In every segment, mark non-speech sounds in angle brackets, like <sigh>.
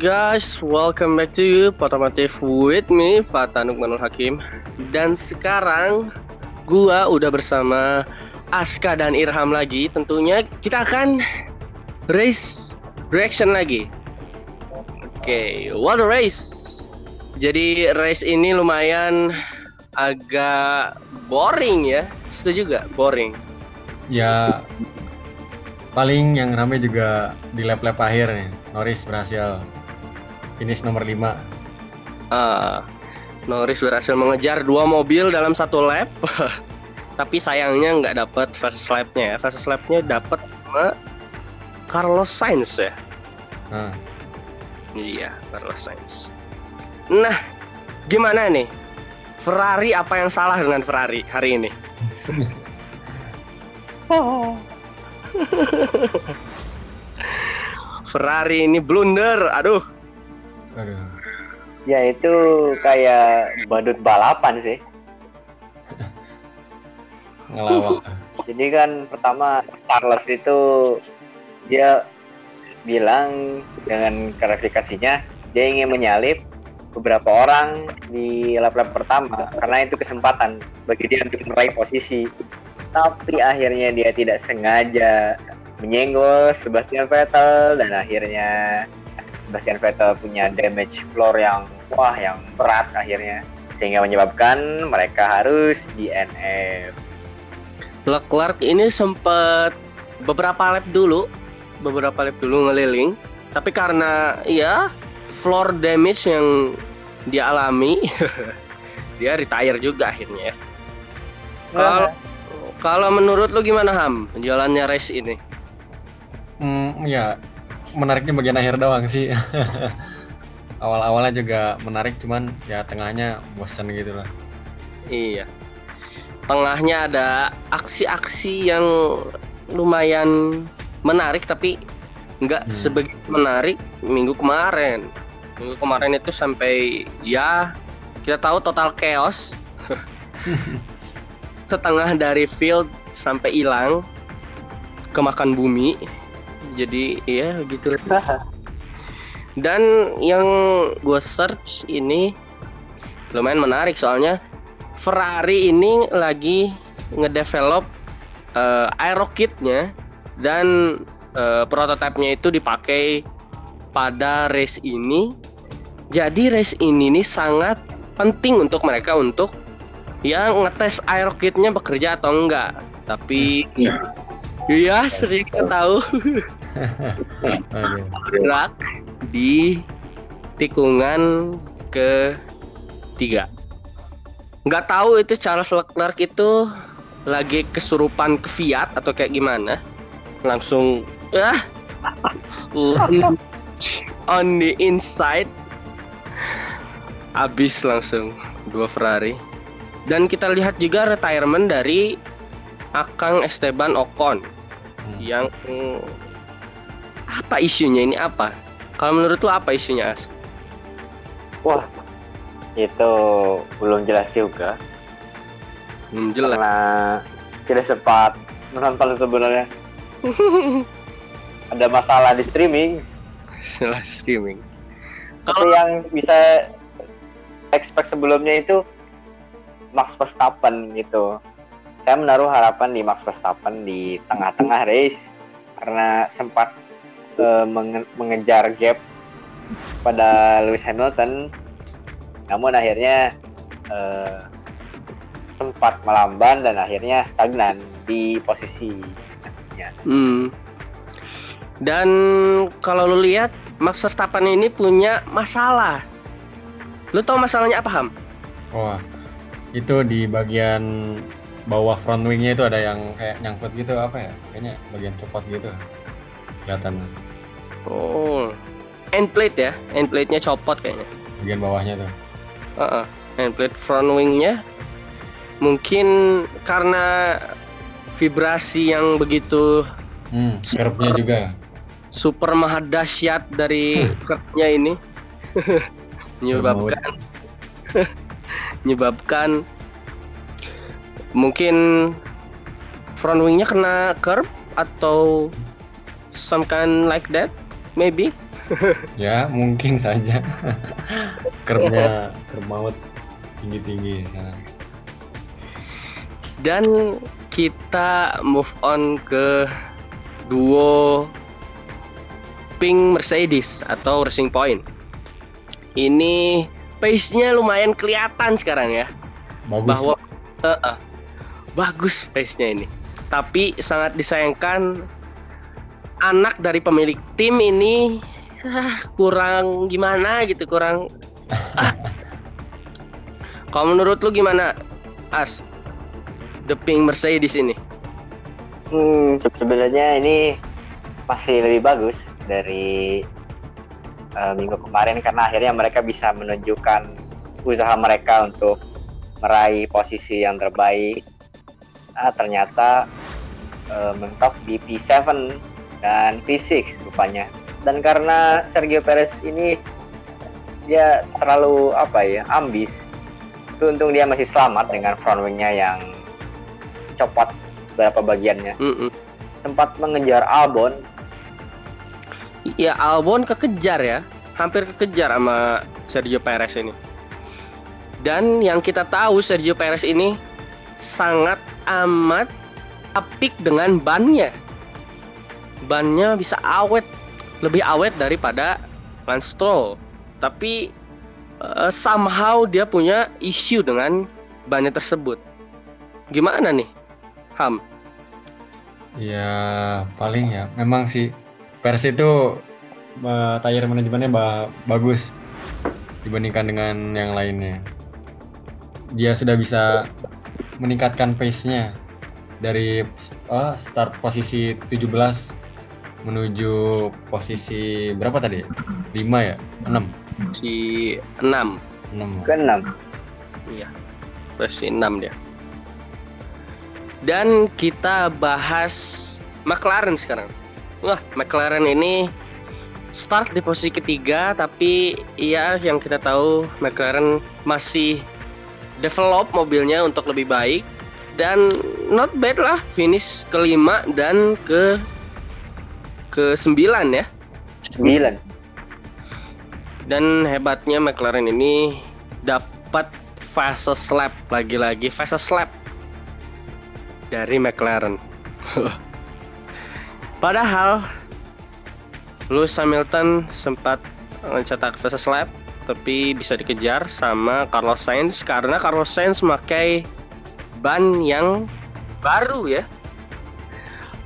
Guys, welcome back to you Potomotif with me Fata Nukmanul Hakim. Dan sekarang gua udah bersama Aska dan Irham lagi. Tentunya kita akan race reaction lagi. Oke, okay, what a race. Jadi race ini lumayan agak boring ya. Setuju gak? Boring. Ya paling yang rame juga di lap-lap akhir nih. Norris berhasil finish nomor 5 uh, Norris berhasil mengejar dua mobil dalam satu lap. <laughs> Tapi sayangnya nggak dapat fast lapnya ya. Fast lapnya dapat sama Carlos Sainz ya. Uh. iya Carlos Sainz. Nah gimana nih? Ferrari apa yang salah dengan Ferrari hari ini? <laughs> Oh. Ferrari ini blunder, aduh. Aduh. Ya itu kayak badut balapan sih. <laughs> Ngelawak. Jadi kan pertama Charles itu dia bilang dengan klarifikasinya dia ingin menyalip beberapa orang di lap-lap pertama karena itu kesempatan bagi dia untuk meraih posisi tapi akhirnya dia tidak sengaja menyenggol Sebastian Vettel dan akhirnya Sebastian Vettel punya damage floor yang wah yang berat akhirnya sehingga menyebabkan mereka harus di NF. Leclerc ini sempat beberapa lap dulu, beberapa lap dulu ngeliling, tapi karena ya floor damage yang dia alami, <laughs> dia retire juga akhirnya ya. Kalau kalau menurut lu gimana Ham jalannya race ini? Hmm, ya menariknya bagian akhir doang sih. <laughs> Awal-awalnya juga menarik cuman ya tengahnya bosan gitu lah. Iya. Tengahnya ada aksi-aksi yang lumayan menarik tapi nggak hmm. sebegitu menarik minggu kemarin. Minggu kemarin itu sampai ya kita tahu total chaos. <laughs> setengah dari field sampai hilang kemakan bumi jadi ya gitu. Dan yang gue search ini lumayan menarik soalnya. Ferrari ini lagi ngedevelop uh, aerokitnya dan uh, prototipenya itu dipakai pada race ini. Jadi race ini nih sangat penting untuk mereka untuk ya ngetes aerokitnya bekerja atau enggak. Tapi ya. Iya sering tahu gerak di tikungan ke tiga nggak tahu itu Charles Leclerc itu lagi kesurupan ke Fiat atau kayak gimana. Langsung ah <laughs> on the inside. Habis langsung dua Ferrari. Dan kita lihat juga retirement dari Akang Esteban Ocon hmm. yang hmm, apa isunya ini apa? Kalau menurut lo apa isunya As? Wah, itu belum jelas juga. Belum jelas. Karena tidak sempat menonton sebenarnya. <laughs> Ada masalah di streaming. Masalah streaming. Kalau yang bisa expect sebelumnya itu Max Verstappen gitu. Saya menaruh harapan di Max Verstappen di tengah-tengah race karena sempat uh, menge mengejar gap pada Lewis Hamilton. Namun akhirnya uh, sempat melamban dan akhirnya stagnan di posisi Hmm. Dan kalau lu lihat Max Verstappen ini punya masalah. Lu tau masalahnya apa Ham? Wah, itu di bagian bawah front wingnya itu ada yang kayak nyangkut gitu apa ya? Kayaknya bagian copot gitu. Kelihatan. Oh end plate ya end plate nya copot kayaknya. Bagian bawahnya tuh. Uh -uh. end plate front wingnya. Mungkin karena vibrasi yang begitu hmm, curve-nya juga. Super maha dahsyat dari curve-nya ini. <laughs> Menyebabkan <laughs> menyebabkan mungkin front wingnya kena curb atau some kind like that maybe? <laughs> Ya mungkin saja. <laughs> Kerbnya kermaut tinggi tinggi sana. Dan kita move on ke duo Pink Mercedes atau Racing Point. Ini pace-nya lumayan kelihatan sekarang ya. Bagus. Bahwa uh, uh, bagus pace-nya ini tapi sangat disayangkan anak dari pemilik tim ini ah, kurang gimana gitu kurang ah. <laughs> kalau menurut lu gimana As The Pink Mercedes ini Hmm, se- sebenarnya ini masih lebih bagus dari uh, minggu kemarin karena akhirnya mereka bisa menunjukkan usaha mereka untuk meraih posisi yang terbaik. Ah, ternyata uh, mentok di P7 dan P6 rupanya. Dan karena Sergio Perez ini dia terlalu apa ya ambis. Itu untung dia masih selamat dengan front wingnya yang copot beberapa bagiannya Mm-mm. sempat mengejar Albon ya Albon kekejar ya hampir kekejar sama Sergio Perez ini dan yang kita tahu Sergio Perez ini sangat amat apik dengan bannya. Bannya bisa awet lebih awet daripada Lance tapi eh, somehow dia punya isu dengan bannya tersebut. Gimana nih Ham? Ya paling ya. Memang sih Pers itu eh, tire manajemennya ba- bagus dibandingkan dengan yang lainnya. Dia sudah bisa meningkatkan pace-nya dari eh, start posisi 17 menuju posisi berapa tadi? 5 ya? 6 si 6 6 ke enam Iya, versi 6 dia. Dan kita bahas McLaren sekarang. Wah, McLaren ini start di posisi ketiga, tapi ya yang kita tahu McLaren masih develop mobilnya untuk lebih baik dan not bad lah finish kelima dan ke ke sembilan ya. sembilan Dan hebatnya McLaren ini dapat fastest lap lagi-lagi fastest lap dari McLaren. <laughs> Padahal Lewis Hamilton sempat mencetak fastest lap tapi bisa dikejar sama Carlos Sainz karena Carlos Sainz memakai ban yang baru ya.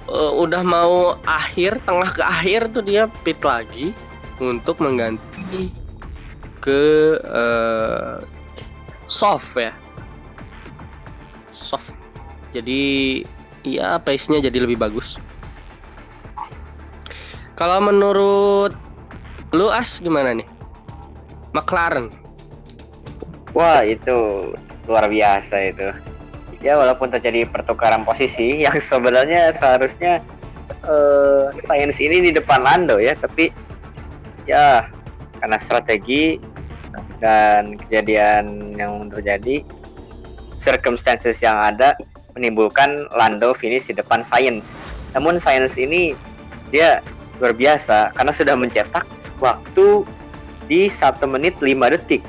Eh, udah mau akhir, tengah ke akhir tuh dia pit lagi untuk mengganti ke eh, soft ya. Soft. Jadi ya pace-nya jadi lebih bagus. Kalau menurut lu as gimana nih McLaren. Wah itu luar biasa itu. Ya walaupun terjadi pertukaran posisi <laughs> yang sebenarnya seharusnya eh Sainz ini di depan Lando ya tapi ya karena strategi dan kejadian yang terjadi circumstances yang ada menimbulkan Lando finish di depan Sainz namun Sainz ini dia luar biasa karena sudah mencetak waktu di satu menit 5 detik.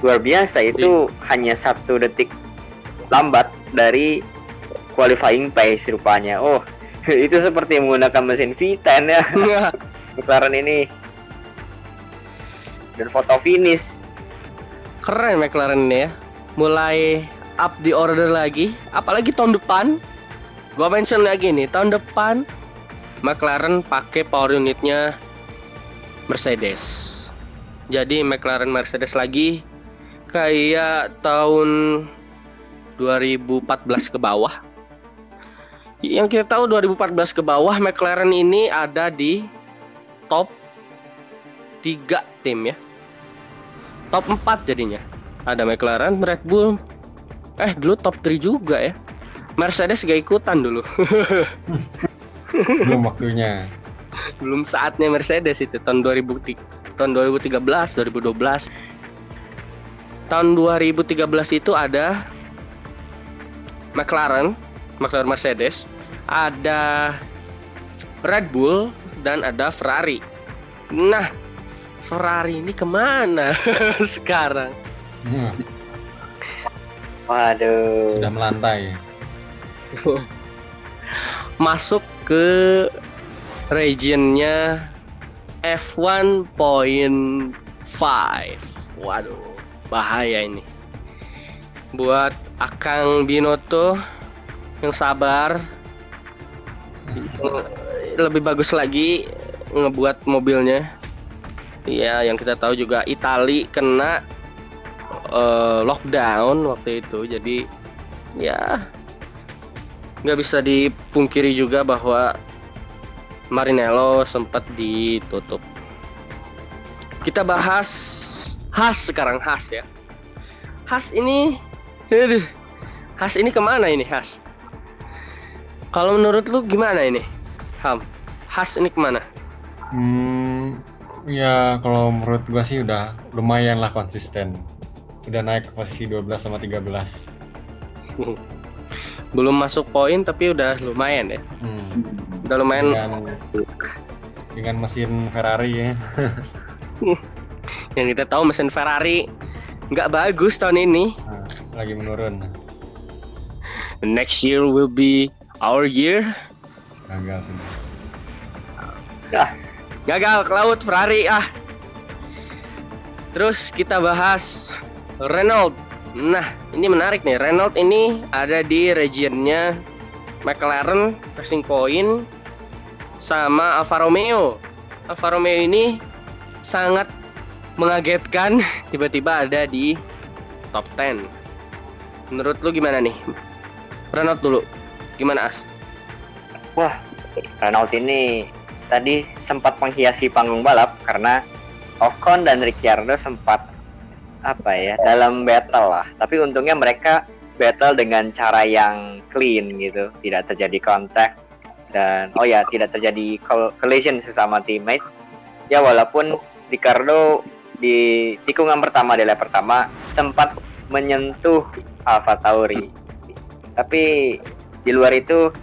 Luar biasa itu hanya satu detik lambat dari qualifying pace rupanya. Oh <laughs> itu seperti menggunakan mesin V10 ya. <laughs> McLaren ini. Dan foto finish. Keren McLaren ini ya. Mulai up di order lagi. Apalagi tahun depan. Gua mention lagi nih tahun depan McLaren pakai power unitnya Mercedes jadi McLaren Mercedes lagi kayak tahun 2014 ke bawah. Yang kita tahu 2014 ke bawah McLaren ini ada di top 3 tim ya. Top 4 jadinya. Ada McLaren, Red Bull eh dulu top 3 juga ya. Mercedes gak ikutan dulu. <laughs> Belum waktunya. Belum saatnya Mercedes itu tahun 2000 tahun 2013 2012 tahun 2013 itu ada McLaren McLaren Mercedes ada Red Bull dan ada Ferrari Nah, Ferrari ini ke mana <laughs> sekarang? Hmm, Waduh. sudah melantai. Masuk ke regionnya F1.5. Waduh, bahaya ini. Buat Akang Binoto yang sabar, lebih bagus lagi ngebuat mobilnya. Ya, yang kita tahu juga Itali kena eh, lockdown waktu itu, jadi ya nggak bisa dipungkiri juga bahwa Marinello sempat ditutup. Kita bahas Has sekarang Has ya. Has ini, aduh, Has ini ke mana ini Has? Kalau menurut lu gimana ini, Ham? Has ini ke mana? Hmm, ya kalau menurut gua sih udah lumayan lah konsisten. Udah naik ke posisi 12 sama 13. <laughs> Belum masuk poin tapi udah lumayan ya. Hmm. Udah lumayan Dengan, dengan mesin Ferrari ya. <laughs> yang kita tahu mesin Ferrari nggak bagus tahun ini. Nah, lagi menurun. Next year will be our year. Gagal sudah. Ah, Gagal ke laut Ferrari ah. Terus kita bahas Renault. Nah, ini menarik nih. Renault ini ada di regionnya McLaren, Racing Point, sama Alfa Romeo. Alfa Romeo ini sangat mengagetkan <laughs> tiba-tiba ada di top 10. Menurut lu gimana nih? Renault dulu. Gimana As? Renault ini tadi sempat menghiasi panggung balap karena Ocon dan Ricciardo sempat apa ya dalam battle lah. Tapi untungnya mereka battle dengan cara yang clean gitu, tidak terjadi kontak dan oh ya tidak terjadi col- collision sesama teammate. Ya walaupun Ricardo di tikungan pertama di lap pertama sempat menyentuh Alfa Tauri. Tapi di luar itu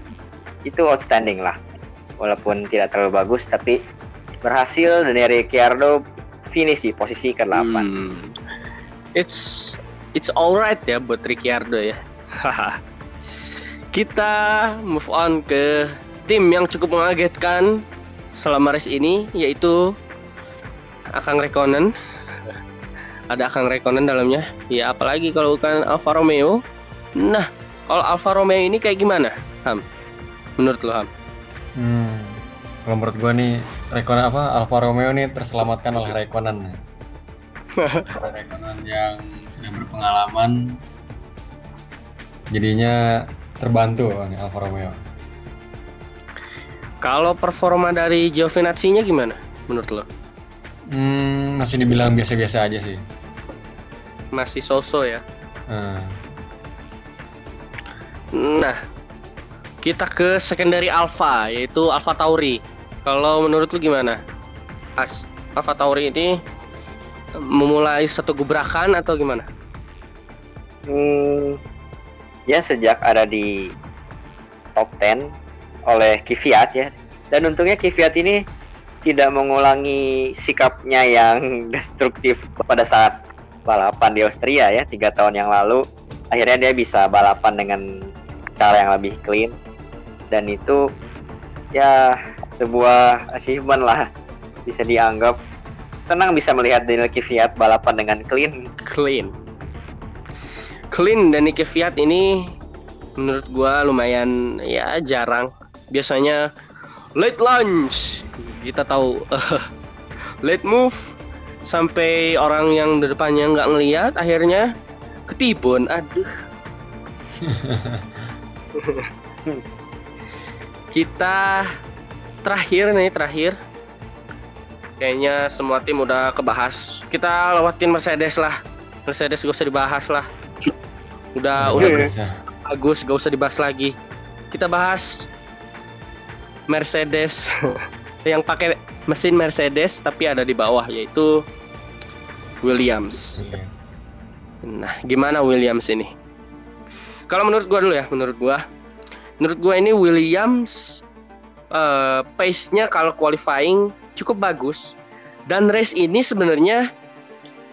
itu outstanding lah. Walaupun tidak terlalu bagus tapi berhasil dan Ricciardo finish di posisi ke-8. Hmm. It's it's alright ya buat Ricciardo ya. <laughs> Kita move on ke tim yang cukup mengagetkan selama race ini yaitu Akang Rekonen. <laughs> Ada Akang Rekonen dalamnya. Ya apalagi kalau bukan Alfa Romeo. Nah, kalau Alfa Romeo ini kayak gimana, Ham? Menurut lo, Ham? Hmm. Kalau menurut gua nih Raikkonen apa Alfa Romeo nih terselamatkan oleh Raikkonen. Oleh Raikkonen yang sudah berpengalaman jadinya terbantu nih Alfa Romeo. Kalau performa dari Giovinazzi-nya gimana menurut lo? Hmm, masih dibilang biasa-biasa aja sih. Masih so-so ya. Nah, Nah, kita ke secondary Alpha yaitu Alpha Tauri. Kalau menurut lu gimana? As Alpha Tauri ini memulai satu gebrakan atau gimana? Hmm, ya sejak ada di top 10 oleh Kvyat ya. Dan untungnya Kvyat ini tidak mengulangi sikapnya yang <laughs> destruktif pada saat balapan di Austria ya tiga tahun yang lalu. Akhirnya dia bisa balapan dengan cara yang lebih clean dan itu ya sebuah achievement lah bisa dianggap senang bisa melihat Daniel Kvyat balapan dengan clean Clean. Clean dan Nicky Fiat ini menurut gua lumayan ya jarang. Biasanya late lunch. Kita tahu <laughs> late move sampai orang yang di depannya nggak ngelihat akhirnya ketibun. Aduh. <laughs> Kita terakhir nih terakhir. Kayaknya semua tim udah kebahas. Kita lewatin Mercedes lah. Mercedes gak usah dibahas lah. Udah Oke. udah bisa. bagus, gak usah dibahas lagi. Kita bahas Mercedes <laughs> yang pakai mesin Mercedes tapi ada di bawah yaitu Williams. Nah, gimana Williams ini? Kalau menurut gua dulu ya, menurut gua, menurut gua ini Williams eh, pace-nya kalau qualifying cukup bagus, Dan race ini sebenarnya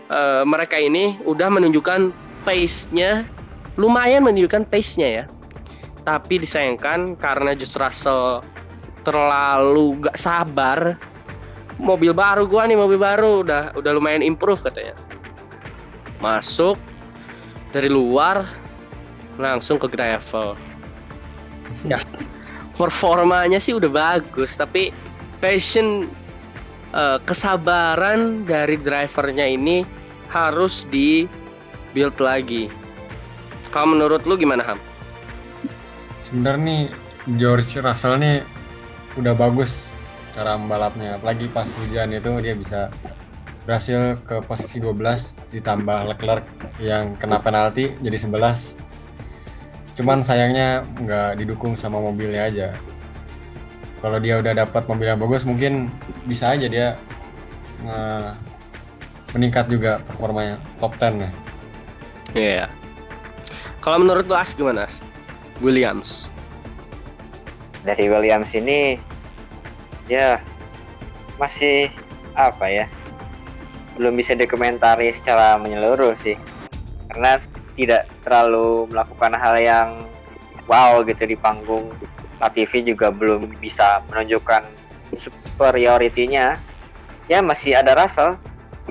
uh, mereka ini udah menunjukkan pace-nya lumayan menunjukkan pace-nya ya. Tapi disayangkan karena just Russell terlalu gak sabar. Mobil baru gua nih mobil baru udah udah lumayan improve katanya. Masuk dari luar langsung ke gravel. <laughs> Ya, performanya sih udah bagus tapi passion uh, kesabaran dari drivernya ini harus di build lagi. Kalau menurut lu gimana Ham? Sebenarnya nih George Russell nih udah bagus cara membalapnya, apalagi pas hujan itu dia bisa berhasil ke posisi 12 ditambah Leclerc yang kena penalti jadi 11 cuman sayangnya nggak didukung sama mobilnya aja kalau dia udah dapat mobil yang bagus mungkin bisa aja dia meningkat juga performanya top 10 ya. Iya. Yeah. Kalau menurut lu As gimana? Williams. Dari Williams ini ya masih apa ya? Belum bisa dikomentari secara menyeluruh sih. Karena tidak terlalu melakukan hal yang wow gitu di panggung Latifi juga belum bisa menunjukkan superioritinya ya masih ada Russell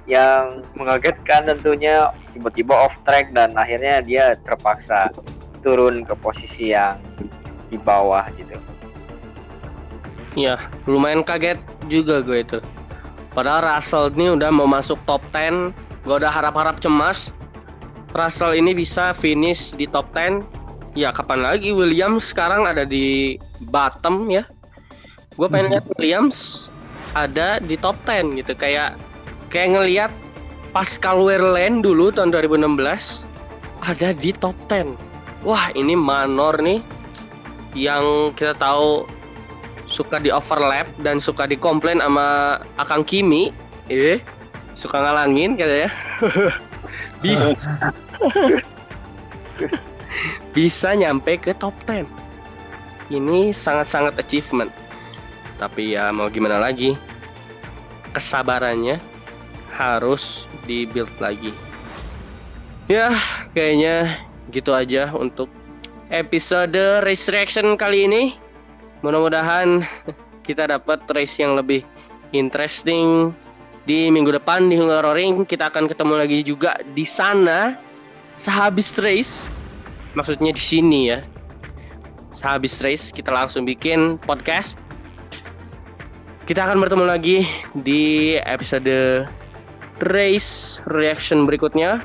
yang mengagetkan tentunya tiba-tiba off track dan akhirnya dia terpaksa turun ke posisi yang di bawah gitu. Iya, lumayan kaget juga gue itu. Padahal Russell ini udah mau masuk top 10, gue udah harap-harap cemas. Russell ini bisa finish di top 10 ya kapan lagi Williams sekarang ada di bottom ya. Gue pengen lihat Williams ada di top 10 gitu. Kayak kayak ngelihat Pascal Wehrlein dulu tahun 2016 ada di top 10 wah ini Manor nih yang kita tahu suka di overlap dan suka dikomplain sama Akang Kimi eh suka ngalangin katanya <laughs> bisa <laughs> bisa nyampe ke top 10. Ini sangat-sangat achievement. Tapi ya mau gimana lagi? Kesabarannya harus di-build lagi. Ya, kayaknya gitu aja untuk episode race reaction kali ini. Mudah-mudahan kita dapat race yang lebih interesting di minggu depan di Hungaroring. Kita akan ketemu lagi juga di sana sehabis race. Maksudnya di sini ya. Sehabis race kita langsung bikin podcast. Kita akan bertemu lagi di episode race reaction berikutnya.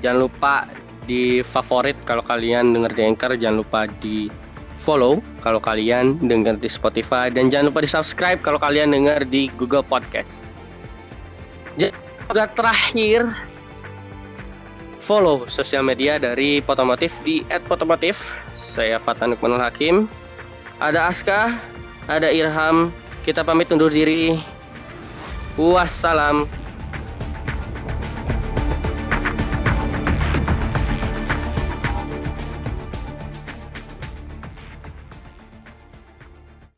Jangan lupa di favorit kalau kalian dengar di Anchor jangan lupa di follow kalau kalian dengar di Spotify dan jangan lupa di subscribe kalau kalian dengar di Google Podcast. Juga terakhir follow sosial media dari Potomotif di @potomotif. Saya Fatan Nukmanul Hakim. Ada Aska, ada Irham. Kita pamit undur diri. Wassalam.